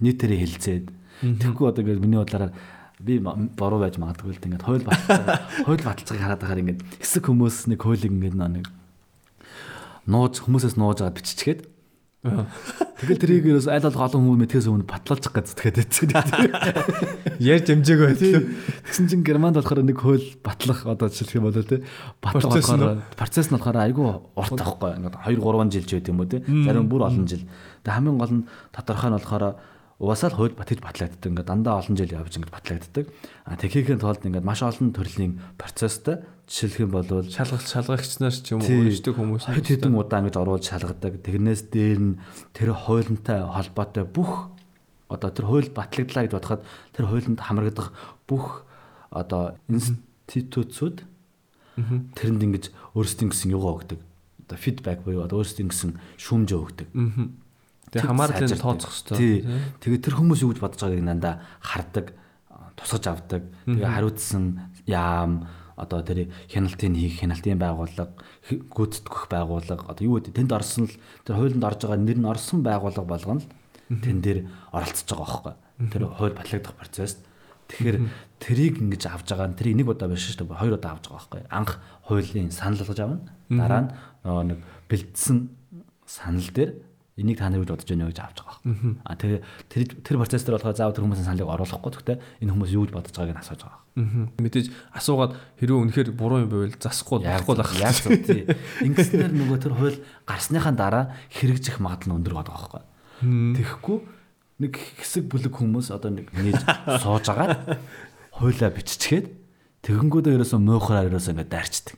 нийтээрээ хэлцээд. Тэгэхгүй одоо ингээд миний бодлоор би боруу байж магадгүй л ингээд хууль баталгаа хууль баталгааг хараад байхаар ингээд хэсэг хүмүүс нэг хуулийг ингээд нэг нууж хүмүүсээс нууж аваад биччихээд Тэгэл тэрийг ерөөс айл алга олон хүмүүс мэдхээс өмнө батлуулчих гэж зүтгээд байсан. Ярьж амжаагүй байлаа. Тэгсэн чинь Германд болохоор нэг хууль батлах одоо жишээлх юм бол тий батлах болохоор процесс нь болохоор айгүй урт авахгүй. Ингээд 2 3 жил ч байт юм уу тий. Зарим бүр олон жил. Тэгээ хамгийн гол нь тодорхой нь болохоор угаасаа л хууль батж батлагддаг. Ингээд дандаа олон жил явж ингээд батлагддаг. А тэгэхийн тулд ингээд маш олон төрлийн процесстэй жишээлх юм бол шалгалт шалгагчнаар ч юм уу өөрсдөө хүмүүс хэд хэдэн удаа ингэж оруулж шалгадаг. Тэрнээс дээр нь тэр хуулинтай холбоотой бүх одоо тэр хууль батлагдлаа гэж бодоход тэр хуулинд хамрагдах бүх одоо институтсууд тэрэнд ингэж өөрсдийн гэсэн юугаа өгдөг. Одоо фидбек буюу одоо өөрсдийн гэсэн шүүмжээ өгдөг. Тэгээ хамаарлын тооцох хэрэгтэй. Тэгээ тэр хүмүүс юу гэж бодож байгааг нандаа хардаг, тусгаж авдаг. Тэгээ хариуцсан яам одоо тэр хяналтын хийх хяналтын байгууллага гүйцэтгэх байгууллага одоо юу гэдэг тэнд орсон л тэр хуулинд орж байгаа нэр нь орсон байгууллага болгоно л тэн дээр оролцож байгаа байхгүй. Тэр хууль батлагдах процесс. Тэгэхээр тэрийг ингэж авж байгаа нь тэр нэг удаа биш шүү дээ хоёр удаа авж байгаа байхгүй. Анх хуулийн санал болгож авна. Дараа нь нэг бэлдсэн санал дээр энийг та нар гэж бодож байна гэж авч байгаа юм. А тэгээ тэр тэр процесс дээр болохоор заавал тэр хүмүүсийн саналыг оруулахгүй гэхдээ энэ хүмүүс юу гэж бодож байгааг нь асууж байгаа. Мэдээж асуугаад хэрвээ үнэхээр буруу юм байвал засахгүй болохгүй байх. Яг зөв тий. Ингэснээр нөгөө тэр хууль гарсныхаа дараа хэрэгжих магадлал нь өндөр байгаа байхгүй. Тэгэхгүй нэг хэсэг бүлэг хүмүүс одоо нэг нээж сууж агаад хуулаа биччихээд тэгэнгүүтээ ерөөсөө муухраар ерөөсөө ингээд дайрчдаг.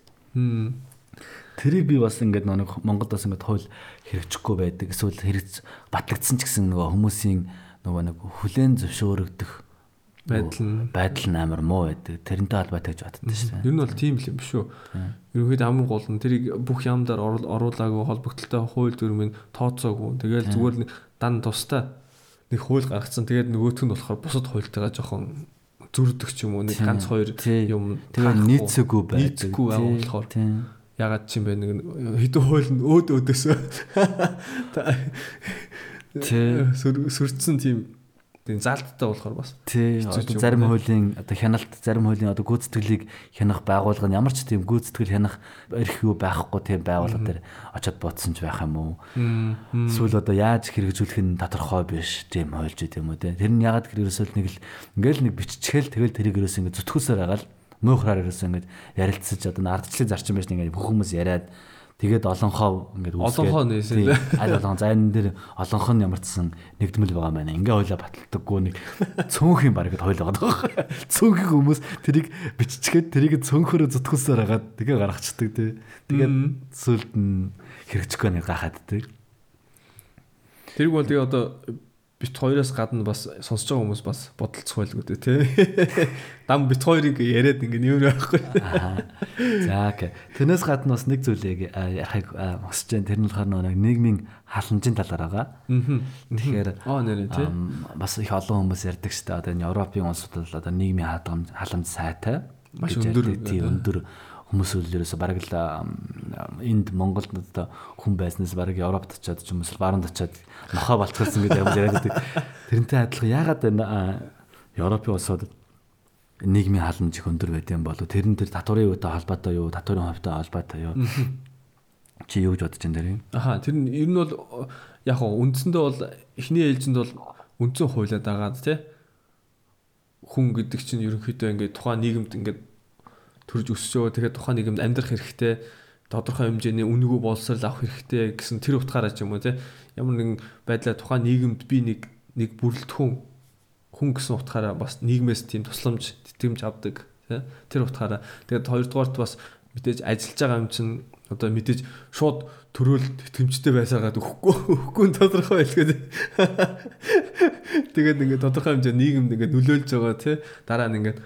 Тэрийг би бас ингээд нэг Монголд бас ингээд хууль хэрэгжихгүй байдаг. Эсвэл хэрэгж батлагдсан ч гэсэн нөгөө хүмүүсийн нөгөө нэг хүлэн зөвшөөрөгдөх байдал нь байдал нь амар муу байдаг. Тэрнтэй холбоотой гэж боддог шүү дээ. Ер нь бол тийм л юм биш үү? Ерөнхийдөө хамгийн гол нь тэрийг бүх яамдаар оруулаагүй холбогдлолтой хууль дүрмийг тооцоогүй. Тэгээл зүгээр нэг дан тустай нэг хууль гаргацсан. Тэгээд нөгөөх нь болохоор бусад хуультайгаа жоохон зүрдэг ч юм уу нэг ганц хоёр юм тэгээд нийцээгүй байдаг. Нийцэхгүй байгаа болохоор ягаад ч юм бэ? Нэг хэдэн хууль нь өөд өөдөөсөө сүрдсэн тийм. Тийм залттай болохоор бас. Тий зарим хуулийн одоо хяналт зарим хуулийн одоо гүйцэтгэлийг хянах байгууллага нь ямар ч тийм гүйцэтгэл хянах эрх юу байхгүй тийм байгууллага дээр очиод бодсон ч байх юм уу? Эсвэл одоо яаж хэрэгжүүлэх нь тодорхой биш тийм хуульч тийм үү тэр нь ягаад хэрэгсэл нэг л ингээл нэг биччихэл тэгэл тэрийг ерөөс ингэ зүтгүүсээр байгаа л муухраар ерөөсөө ингэж ярилцаж одоо ардчлалын зарчим байж ингээд бүх хүмүүс яриад тэгээд олонхоо ингээд үүсгээд олонхоо нээсэн аль болгон за энэ дээр олонхоо нь ямар ч сан нэгдмэл байгаа байна. Ингээ хойлоо баталдаггүй нэг цөөнх юм гэдээ хойлоо байгаа. Цөөнх хүмүүс тэрийг биччихээд тэрийг цөөнхөөрөө зүтгүүлсээр хагаад тэгээ гаргацдаг тий. Тэгээд сүлд нь хэрэгжихгүй нэг гахаад тий. Тэрг бол тэгээ одоо бит хоёроос гадна бас сонсож байгаа хүмүүс бас бодолцох байлгүй дээ тий. Дам бит хоёрыг яриад ингэ юм байхгүй. За окей. Тэрнээс гадна бас нэг зүйлийг ярихыг хүсэж байна. Тэр нь болохоор нэг нийгмийн халамжийн талаар байгаа. Тэгэхээр аа нэрээ тий. Бас их олон хүмүүс ярьдаг шүү дээ. Одоо энэ Европын улсууд бол одоо нийгмийн халамж сайтай. Маш өндөр тий өндөр хүмүүс үл ерөөсө бараг л энд Монголд одоо хүн байснаас бараг Европт очиад ч юм уу баруун очиад нохоо болцсон гэдэг юм яриад байдаг. Тэрнтэй адилхан яагаад энэ Европын улсууд нийгмийн халамж их өндөр байд юм болов? Тэр нь тэр татварын юутай холбоотой юу? Татварын хувьтай холбоотой юу? Чи юу гэж бодож байна дэр юм аха тэр нь ер нь бол яг хоо үндсэндээ бол эхний ээлжинд бол үндсэн хуулиад агаад тий хүн гэдэг чинь ерөнхийдөө ингээд тухайн нийгэмд ингээд төрж байгаа. Тэгэхээр тухайн нийгэмд амьдрах хэрэгтэй тодорхой хэмжээний үнэгүй боловсрал авах хэрэгтэй гэсэн тэр утгаараа ч юм уу те ямар нэгэн байдлаар тухайн нийгэмд би нэг нэг бүрэлдэхүүн хүн гэсэн утгаараа бас нийгмээс тийм тусламж тэтгэмж авдаг те тэр утгаараа. Тэгээд хоёрдугаарт бас мэдээж ажиллаж байгаа юм чинь одоо мэдээж шууд төрөөл тэтгэмжтэй байсаагаад өгөхгүй өгөхгүй тодорхой байлгээд тэгээд ингээд тодорхой хэмжээ нийгэмд ингээд нөлөөлж байгаа тий. Дараа нь ингээд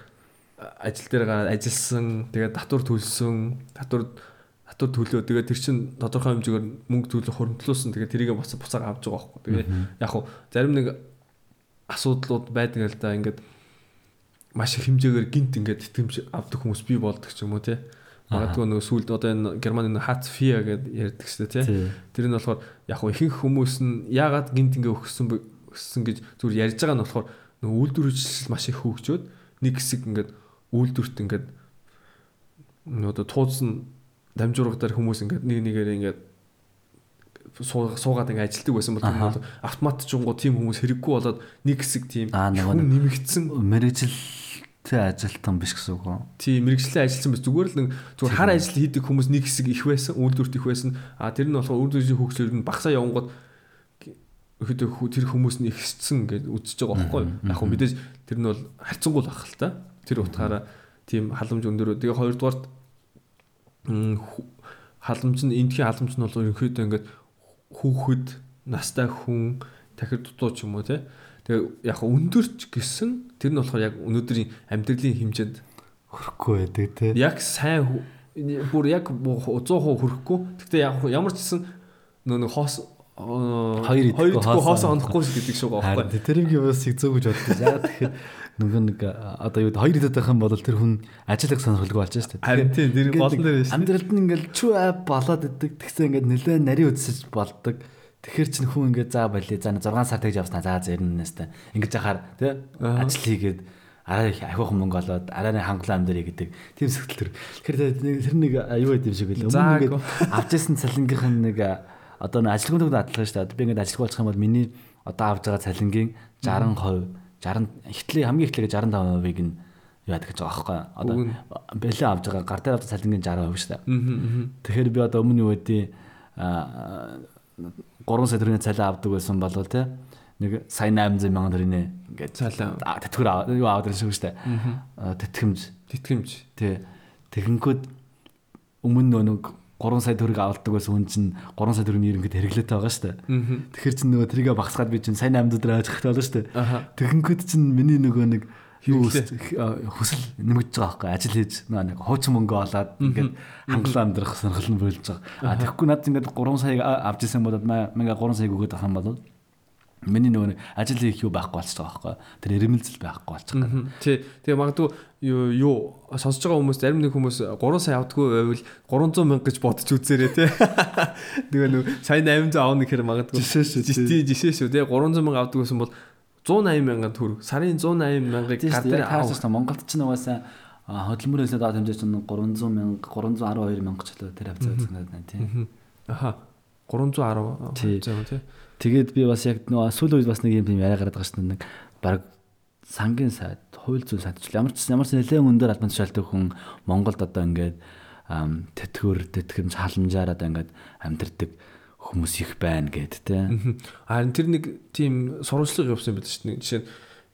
ажил дээр ажилласан тэгээд татвар төлсөн татвар татвар төлөө. Тэгээд тэр чин тодорхой хэмжээгээр мөнгө төлөх хуримтлуулсан. Тэгээд тэрийг буцаа буцаага авч байгаа байхгүй. Тэгээд яг хуу зарим нэг асуудлууд байдаг л да. Ингээд маш их хэмжээгээр гинт ингээд тэтгэмж авдаг хүмүүс бий болдог ч юм уу тий. Магадгүй нөгөө сүлд одоо энэ Германы Хац Фиа гэдэг ярьдаг шүү дээ тий. Тэр нь болохоор яг хөө ихэнх хүмүүс нь яагаад гинт ингээ өгсөн өгсөн гэж зүгээр ярьж байгаа нь болохоор нөгөө үйлдвэрчлэл маш их хөгжөөд нэг хэсэг ингээд үйлдвэрт ингээд одоо туудсан дамжуургадар хүмүүс ингээд нэг нэгээр ингээд суугаад ингээ ажилтдаг байсан бол тэр автомат жунгуу тийм хүмүүс хэрэггүй болоод нэг хэсэг тийм нэмэгдсэн мэрэгжил Тэ ажилтан биш гэсэн үг үү? Тийм мэрэгчлээ ажилласан биш зүгээр л нэг зүгээр хар ажил хийдэг хүмүүс нэг хэсэг их байсан, үйлдвэрт их байсан. А тэр нь болохоор үйлдвэрийн хөгжлөөр нь багасаа явангууд ихэд тэр хүмүүс нь ихссэн гэж үзэж байгаа байхгүй юу? Яг хөө мэдээж тэр нь бол хайцангуул ах л та. Тэр утгаараа тийм халамж өндөр. Тэгээ хоёрдугаарт халамж нь эндхийн халамж нь бол ерөнхийдөө ингээд хүүхэд настай хүн тахир дутуу ч юм уу те Тэгээ яг өндөрч гисэн тэр нь болохоор яг өнөөдрийн амьдралын хэмжээнд хөрөхгүй байдаг те. Яг сайн бүр яг 100% хөрөхгүй. Гэхдээ яг ямар ч гэсэн нөө нэг хоос хоёр идэхгүй хоос онохгүй гэдэг шиг байгаа байхгүй. Тэрийг юу бас их зөөгж боддог. Яг тэгэхээр нөгөө нэг одоо юу хоёр идэт байх юм бол тэр хүн ажиллах сонирхолгүй болж дээ. Харин тийм тэр болон дээр шүү. Амьдралд нь ингээл чүү ай болоод идэг. Тэгсэн ингээд нэлээ нарийн үдсэж болдог. Тэгэхэр чин хүн ингээд заа болий. За 6 сар тэгж явснаа. За зэрнээс та. Ингээд жахаар тий ажил хийгээд арай их ахиухан мөнгө олоод арай хангалаа амдэрий гэдэг тийм сэтгэл төр. Тэгэхээр тэр нэг юу байд юм шиг үлээ. Өмнө ингээд авч ирсэн цалингийнх нь нэг одоо нэг ажилгүйд дадлага шүү дээ. Би ингээд ажилгүй болчих юм бол миний одоо авж байгаа цалингийн 60% 60 ихтлээ хамгийн ихтлээ 65%-ыг нь юу яадаг гэж байгаа байхгүй. Одоо бэлээ авж байгаа гар дээр авдаг цалингийн 60% шүү дээ. Тэгэхээр би одоо өмнө юу байдیں۔ 3 сая төгрөгийн цалин авдаг байсан болов те нэг сая 800 мянган төгрөгийн ингээд цалин тэтгэр юу авдаг шүү дээ. Тэтгэмж. Тэтгэмж. Тий. Тэгэнгүүт өмнө нэг 3 сая төгрөг авалдаг байсан хүн чинь 3 сая төгрөгийн ерөнхийд хэрэглээтэй байгаа шүү дээ. Тэгэхээр чинь нөгөө тэрийгэ багсгаад би чинь 800 төгрөг авч хэрэгтэй болно шүү дээ. Тэгэнгүүт чинь миний нөгөө нэг юу хүсэл нэмэгдэж байгаа байхгүй. Ажил хийж нэг хуучин мөнгө олоод ингээд хангалаа амьдрах сонирхол нь болж байгаа. А тэгэхгүй надад ингээд 3 сая авч ирсэн бодоод мага 3 сая өгөөд авах юм бол миний нөгөө ажил хийх юу байхгүй болчих байгаа байхгүй тэр эрмэлзэл байхгүй болчих гэнэ. Тий. Тэгээ магадгүй юу сонсож байгаа хүмүүс зарим нэг хүмүүс 3 сая авдаггүй байвал 300 мянга гэж бодож үзээрэй тий. Тэгээ нөгөө сая 800 авах гэхээр магадгүй жишээ шүү. Тий жишээ шүү тий 300 мянга авдаг байсан бол 180 мянган төгрөг сарын 180 мянгаыг гар дээр авах. Монголд ч нугасаа хөдөлмөр хэлээд авах хэмжээ чинь 300 мянга 312 мянга ч л тэр хавцаа үзэх надад тийм. Аха 310 тийм тий. Тэгээд би бас яг нөгөө сүүл үед бас нэг юм яриа гараад байгаа шүү дээ. Нэг баг сангийн сайд, хууль зүйн сайд ч ямар ч ямар ч нэлээд өндөр албан тушаалтай хүн Монголд одоо ингээд тэтгэвэр, тэтгэмж халамжаар одоо ингээд амьдэрдэг хүмүүс их байна гэд тэ. Харин тэр нэг тийм сурвалжлага явсан байдаг дээ. Жишээ нь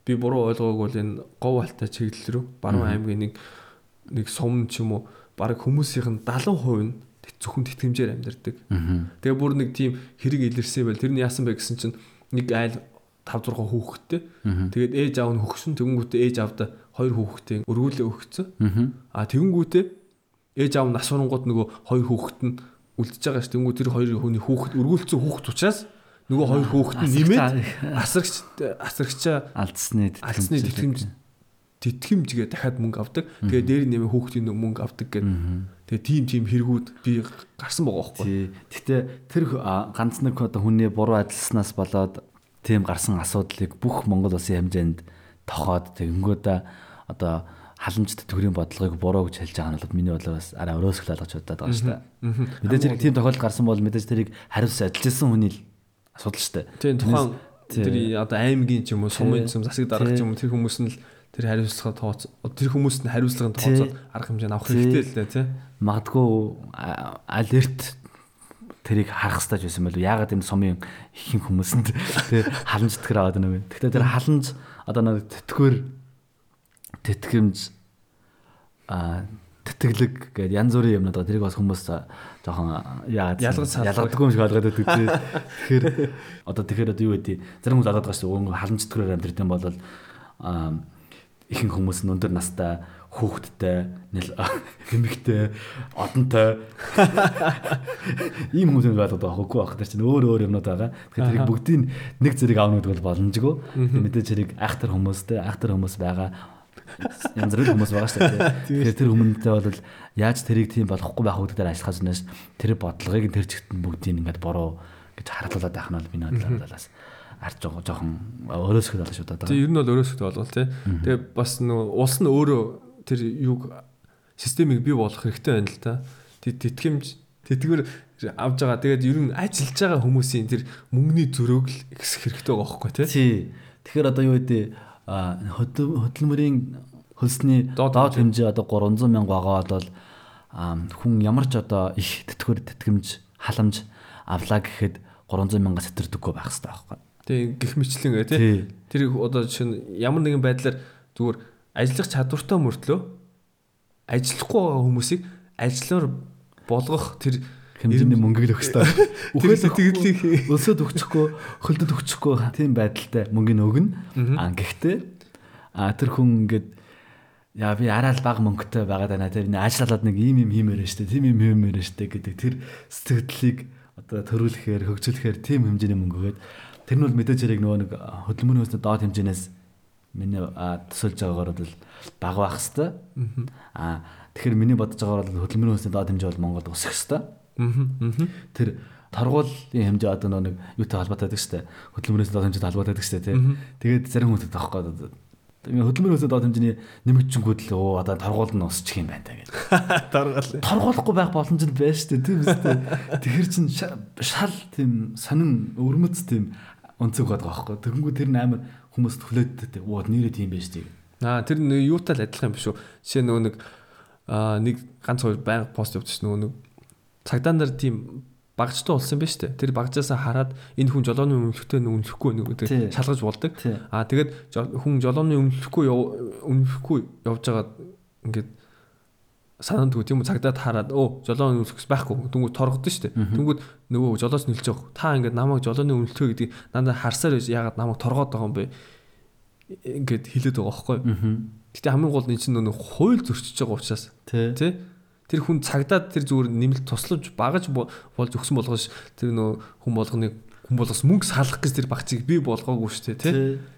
би буруу ойлгоогүй бол энэ гов алтай чиглэл рүү Баруун аймгийн нэг нэг сум ч юм уу баг хүмүүсийн 70% нь зөвхөн тэтгэмжээр амьдардаг. Тэгээ бүр нэг тийм хэрэг илэрсэн байл тэр нь яасан бэ гэсэн чинь нэг айл 5 6 хүүхэдтэй. Тэгээд ээж аав нь хөгсөн тэгэнгүүтээ ээж аавда хоёр хүүхэдтэй өргүүлээ өгцөн. А тэгэнгүүтээ ээж аав нь асуурангууд нөгөө хоёр хүүхэд нь үлдчихэж байгаа ш. Тэнгүү тэр хоёр хүний хүүхэд өргүүлсэн хүүхэд учраас нөгөө хоёр хүүхэд нь нэмээд асрагч асрагчаа алдсны алдсны тэтгэмж тэтгэмжгээ дахиад мөнгө авдаг. Тэгээ дээр нэмээ хүүхдийн мөнгө авдаг гэдэг. Тэгээ тийм тийм хэрэгүүд би гарсан байгаа байхгүй. Гэтэ тэр ганц нэг одоо хүний буруу ажилласнаас болоод тийм гарсан асуудлыг бүх Монгол улсын хэмжээнд тохоод тэгэнгүүт одоо халамжт төгрийн бодлогыг буруу гэж хэлж байгаа нь бол миний бодлоор бас арай өрөөсгөл ойлгож удаад байгаа шүү дээ. Мэдээж хэрэг тийм тохиолдол гарсан бол мэдээж тэрийг хариуцсан ажиллаж исэн хүний асуудал шүү дээ. Тийм тухайн тэр одоо аймгийн ч юм уу сумын юм засаг дарга ч юм уу тэр хүмүүс нь л тэр хариуцлага тооц тэр хүмүүст нь хариуцлагын тооцоод арга хэмжээ авах хэрэгтэй л дээ тий. Магадгүй алерт тэрийг харах хэрэгтэй байсан байл яагаад энэ сумын ихэнх хүмүүсэнд тий халамж тэтгэр аваад байна вэ? Гэхдээ тэр халамж одоо нэг тэтгэвэр тэтгэмж а тэтгэлэг гэдэг янз бүрийн юмнууд байгаа. Тэрийг бас хүмүүс жоохон яагаад ялгадаггүй юм шиг ойлгоод байдаг. Тэгэхээр одоо тэгэхээр одоо юу гэдэг зарим хүмүүс олоод байгаа шүү. Өнгө халамжтграар амьдрэх юм бол аа ихэнх хүмүүс нь өндөр настай хүүхэдтэй, нэл эмэгтэй, одонтой ийм хүмүүс байдаг байгаа хөөхгүй байх. Тэр чинь өөр өөр юмнууд байгаа. Тэгэхээр тэрийг бүгдийг нэг зэрэг аавна гэдэг бол боломжгүй. Мэдээж хэрэг айхтар хүмүүстэй, айхтар хүмүүс байгаа. Янз бүрийн хүмүүс байгаа шүү дээ. Тэгэхээр тэр хүмүүнтэй бол яаж тэрийг тийм болохгүй байх гэдэг ажиллахаас нэс тэр бодлогыг тэр чигт бүгдийг ингээд буруу гэж харуулдаг байх нь бол миний бодлоор жоо жоохон өрөөсгөл шүү дээ. Тэгээ ер нь бол өрөөсгөл болвол тий. Тэгээ бас нөгөө улс нь өөрөө тэр юг системийг бий болгох хэрэгтэй байна л да. Тэд тэтгэмж тэтгэвэр авж байгаа. Тэгээд ер нь ажиллаж байгаа хүмүүсийн тэр мөнгөний зөрөөг л ихсэх хэрэгтэй байгаа байхгүй тий. Тий. Тэгэхээр одоо юу гэдэг хөдөлмөрийн хөлсний Доод хэмжээ одоо 300 мянга байгаа бол хүн ямар ч одоо их тэтгэвэр тэтгэмж халамж авлаа гэхэд 300 мянга сэтэрдэггүй байх хэрэгтэй байхгүй. Тэгээ гих мэтлэн гэ тий. Тэр одоо жишээ нь ямар нэгэн байдлаар зүгээр ажиллах чадвартай мөртлөө ажиллахгүй байгаа хүмүүсийг ажиллаар болгох тэр хэмжээний мөнгөийг л өгөх хэрэгтэй. тэр сэтгэлийг Өлсөд өгчихгүй, хөлдөд өгчихгүй тийм байдалтай мөнгөний өгнө. Аа гэхдээ аа тэр хүн ингээд яа би арай л бага мөнгөтэй байгаад байна. Энэ ажиллаад нэг ийм юм хиймээр штэ, тийм юм хиймээр штэ гэдэг тэр сэтгэлдлийг одоо төрүүлэхээр, хөгжүүлэхээр тийм хэмжээний мөнгө өгөөд тэр нь бол мэдээж хэрэг нөгөө нэг хөдөлмөрийн өснө доод хэмжээнээс миний төсөлж байгаагаар бол бага байх хэвээр. Аа тэгэхээр миний бодож байгаагаар бол хөдөлмөрийн өснө доод хэмжээ бол Монголд өсөх хэвээр. Тэр торгуулийн хэмжээ одоо нэг юутай холбоотой байдаг шүү дээ. Хөдөлмөрөөс доод хэмжээтэй холбоотой байдаг шүү дээ. Тэгээд зарим хүмүүс таахгүй. Хөдөлмөрөөс доод хэмжээний нэмэгдчингүүд л оо одоо торгуул нь усчих юм байна та гэж. даргаал. Торгуулахгүй байх боломж нь байна шүү дээ, тийм үстэй. Тэгэхэр чин ша- шал тийм сонин өвөрмөц тийм өнцөг байгаа байхгүй. Тэгэнгүү тэр нь амар хүмүүст хүлээдтэй. Оо нэрээ тийм байж тийг. Аа тэр юутай л адилхан юм биш үү? Жишээ нөгөө нэг аа нэг ганц хоёр байнга пост явуулчих нөгөө нэг цагдаа нар тийм багцтай болсон юм шүү дээ. Тэр багцаасаа хараад энэ хүн жолооны өмнөхтэй өмнөхгүй нэг гэдэг шалгаж болдог. Аа тэгээд хүн жолооны өмнөхгүй өмнөхгүй явж байгаад ингээд санаандгүй тийм үү цагдаад хараад оо жолооны өмнөхс байхгүй дүнгүүд торгодсон шүү дээ. Дүнгүүд нөгөө жолоос нөлж байгаа. Та ингээд намайг жолооны өмнөлтөө гэдэг надад харсаар байж ягаад намайг торгоод байгаа юм бэ? Ингээд хэлээд байгаа байхгүй юу? Гэтэ хамгийн гол нь энэ чинь нөгөө хууль зөрчиж байгаа учраас Тий. тэр хүн цагдаад тэр зүгээр нэмэлт туслаж багаж бо- болж өгсөн болгош тэр нөгөө хүн болгоныг хүн болгос мөнгө салах гэж тэр багцыг бий болгоогүй шүү дээ тий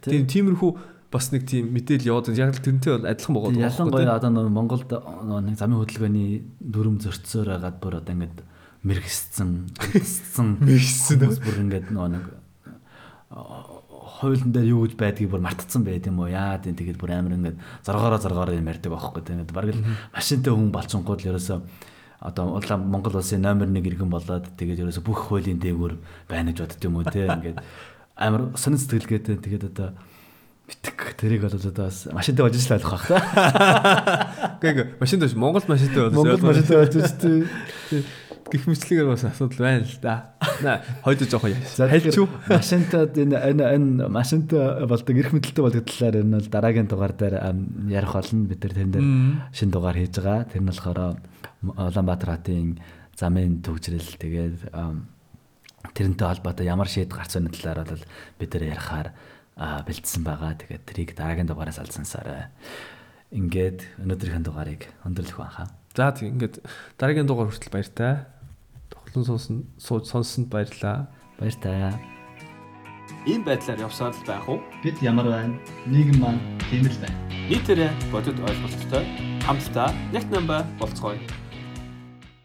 Тийм тиймэрхүү бас нэг тийм мэдээлэл яваад байна. яг л тэрнтэй бол адилхан байгаа даа. Ялангуяа одоо нөгөө Монголд нэг замын хөдөлгөөний дүрм зөрчсөөр хагаад бүр одоо ингээд мэрэгссэн, мэдсэн Мэргэссэн. хүмүүс бүр ингээд нөгөө нэг хуулийн дээр юу гэж байдгийг бүр мартцсан байт юм уу? Яа тийм тэгээд бүр амар ингээд зоргоороо зоргоороо юм ярьдаг байхгүй тийм ингээд бараг л машинтай хүн болчингууд л ерөөсөө одоо улаан Монгол улсын номер 1 иргэн болоод тэгээд ерөөсөө бүх хуулийн дээгүүр байна гэж бодд юм уу те ингээд амар сонин сэтгэлгээтэй тэгээд одоо битг тэрийг бол одоо бас машинтай болж л ойлгох байх. Гэхдээ машин дэвш Монгол машинтай бол Монгол машинтай болж шүү дээ. гих мэтлэгээр бас асуудал байна л да. Наа хойд. За Хальчуу. машинтай энэ энэ энэ машинтай болдог эрх мэдэлтэй болгох талаар энэ бол дараагийн дугаар дээр ярих болно. Бид нар тэрэн дээр шин дугаар хийж байгаа. Тэр нь болохоор Улаанбаатар хотын замын төгжрэл тэгээд тэрнтэй холбоотой ямар шийд гарц байна талаар бол бид нар ярихаар бэлдсэн байгаа. Тэгээд трийг дараагийн дугаараас алсансаар ингээд өнөөдрийнхээ дугаарыг өндөрлөх байна хаа. За тийм ингээд дараагийн дугаар хүртэл баяртай. Тоглон сонсон сууж сонссонд баярлаа. Баяр таа. Энэ байдлаар явсаар л байх уу? Бид ямар байна? Нийгэм маань тийм л байна. Нийтээрээ бодит ойлголттой хамтдаа нэг намба болцгоё.